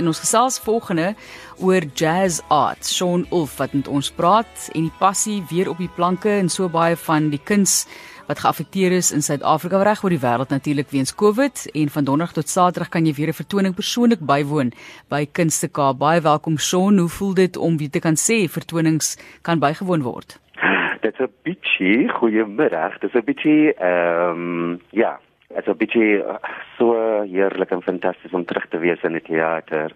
In ons gesels volgende oor jazz art. Sean Ulf wat met ons praat en die passie weer op die planke en so baie van die kuns wat geaffekteer is in Suid-Afrika reg oor die wêreld natuurlik weens COVID en van donderdag tot saterdag kan jy weer 'n vertoning persoonlik bywoon by Kunste Kaap. Baie welkom Sean. Hoe voel dit om weer te kan sê vertonings kan bygewoon word? Dit's 'n bietjie goeiemiddag. Dit's 'n bietjie ehm um, ja, dit's 'n bietjie so heerlik en fantasties om terug te wees in die teater.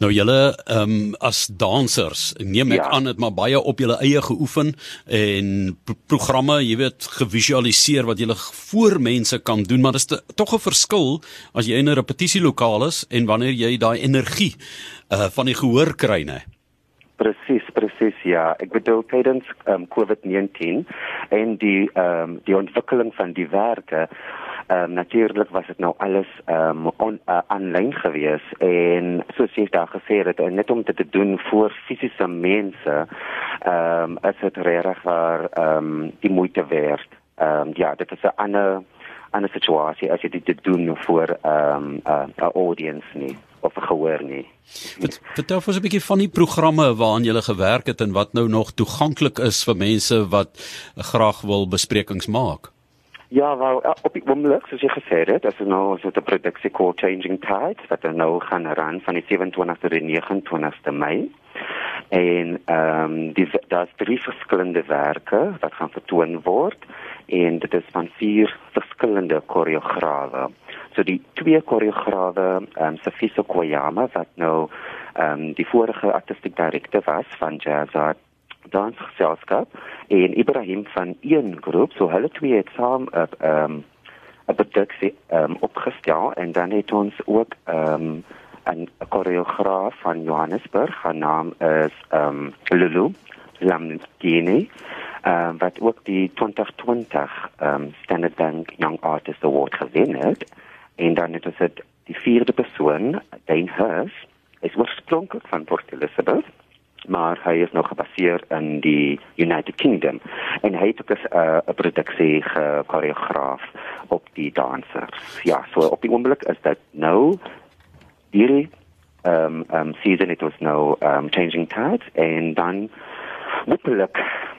Nou julle ehm um, as dansers, neem ek ja. aan dit maar baie op julle eie geoefen en pro programme, jy weet, gevisualiseer wat julle voor mense kan doen, maar dit is tog 'n verskil as jy in 'n repetisielokale is en wanneer jy daai energie uh van die gehoor kry, né? Presies, presies ja. Ek bedoel tydens um, COVID-19 en die ehm um, die ontwikkeling van die werke Ehm um, natuurlik was dit nou alles ehm um, aanlyn uh, gewees en soos jy daar gesê het net om dit te doen vir fisiese mense ehm um, is dit regtig waar ehm um, die moeite werd. Ehm um, ja, dit is 'n ander ander situasie as jy dit doen vir ehm um, 'n uh, audience nie gehoor nie. Vertel vir ons 'n bietjie van die programme waaraan jy gewerk het en wat nou nog toeganklik is vir mense wat graag wil besprekings maak. Ja, wel op die oomblik soos jy gesê het, as nou so 'n produksie called Changing Tides wat nou gaan ran van die 27ste tot die 29ste Mei. En ehm um, dis daar's drie verskillende werke wat gaan vertoon word en dit is van vier verskillende koreograwe. So die twee koreograwe, ehm um, Safiso Koyama wat nou ehm um, die vorige artistic director was van Jazz dansgeselskap en Ibrahim van een groep. So hulle twee het saam op ehm um, 'n produksie ehm um, opgestel. En dan het ons ook ehm um, 'n koreograaf van Johannesburg haar naam is ehm um, Lulu Lamgini ehm um, wat ook die 2020 ehm um, Standard Bank Young Artist Award gewen het en dan het ons die vierde persoon Dane Hurst is oorspronklik van Port Elizabeth maar hy is nog gebaseer in die United Kingdom en hy het ook 'n uh, produksie gekoreograaf op die dansers. Ja, so op die oomblik is dit nou hierdie ehm um, ehm um, season it was nou ehm um, changing tides en dan hopelik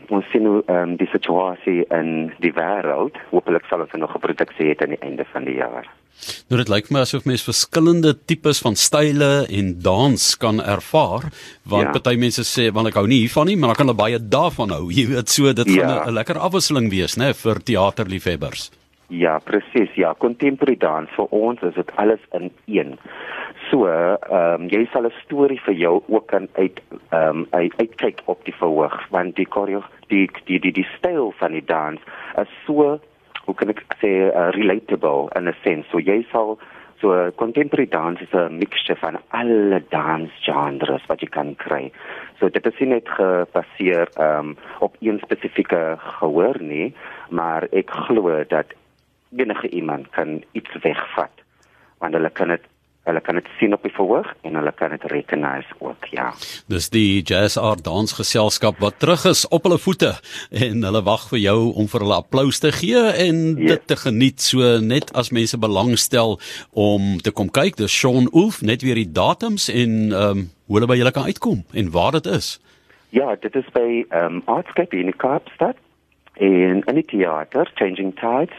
ons sien hoe um, die situasie in die wêreld hopelik sal ons nog 'n produksie hê aan die einde van die jaar. Nou dit lyk my asof mens verskillende tipes van style en dans kan ervaar want ja. party mense sê want ek hou nie hiervan nie maar dan kan hulle baie daarvan hou. Jy weet so dit ja. gaan 'n lekker afwisseling wees nê vir teaterliefhebbers. Ja, presies. Ja, contemporary dans vir ons is dit alles in een. So, ehm um, jy sal 'n storie vir jou ook kan uit ehm um, uit, uitkyk op die verhoog want die koreo die die die die styl van die dans is so hoe kan ek sê uh, relatable in 'n sin. So jy sal so contemporary dance is 'n mixture van alle dans genres wat jy kan kry. So dit is nie net gebaseer ehm um, op een spesifieke gehoor nie, maar ek glo dat enige iemand kan iets wegvat want hulle kan dit hulle kan dit sien op die verhoog en hulle kan dit recognize ook ja. Dis die jazz art dansgeselskap wat terug is op hulle voete en hulle wag vir jou om vir hulle applous te gee en yes. dit te geniet. So net as mense belangstel om te kom kyk dis Sean Ulf net weer die datums en ehm um, hoe hulle by julle kan uitkom en waar dit is. Ja dit is by ehm um, Artscape in Kaapstad en in die teater Changing Tides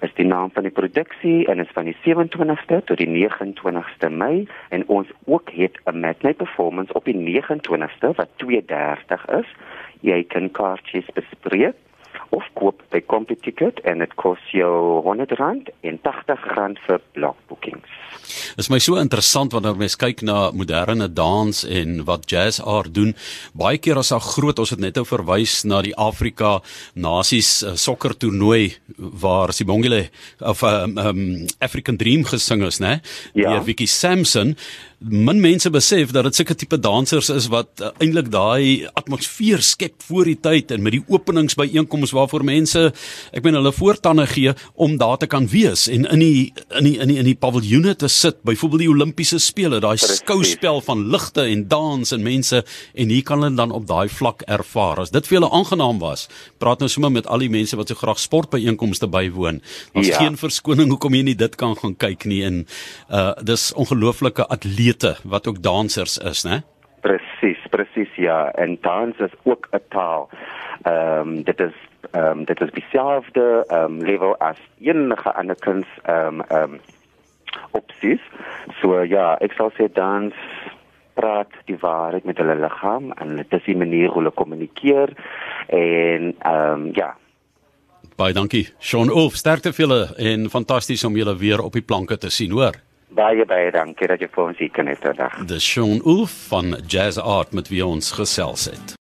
is die naam van die produksie en is van die 27ste tot die 29ste Mei en ons ook het 'n matinee performance op die 29ste wat 2:30 is. Jy kan kaartjies bespreek of koop by Computicket en dit kos jou R100 en R80 vir blokboekings. Dit is my so interessant wanneer mens kyk na moderne dans en wat jazz art doen. Baie keer as daar groot, ons het net nou verwys na die Afrika Nasies uh, sokker toernooi waar Sibongile of um, um, African Dream gesing is, né? Ja. Die Vicky Sampson min mense besef dat dit sulke tipe dansers is wat uh, eintlik daai atmosfeer skep voor die tyd en met die openingsbyeenkomste waarvoor mense ek meen hulle voortande gee om daar te kan wees en in die in die in die in die paviljoene te sit. Byvoorbeeld die Olimpiese spele daai skouspel van ligte en dans en mense en hier kan hulle dan op daai vlak ervaar. As dit vir hulle aangenaam was praat nou sommer met al die mense wat so graag sportbyeenkomste bywoon. Daar's ja. geen verskoning hoekom jy nie dit kan gaan kyk nie en uh dis ongelooflike atlete wat ook dansers is né presies presies ja en dans is ook 'n taal ehm um, dit is ehm um, dit is dieselfde ehm um, level as enige ander kuns ehm um, ehm um, opsies. So ja, ek sal sê dans praat die waarheid met hulle liggaam en dit is die manier hoe hulle kommunikeer en ehm um, ja. Baie dankie. Sean Ulf, sterkte vir julle en fantasties om julle weer op die planke te sien, hoor. Baie baie dankie dat jy vir ons hier kan hê vandag. Dis Sean Ulf van Jazz Art met wie ons gesels het.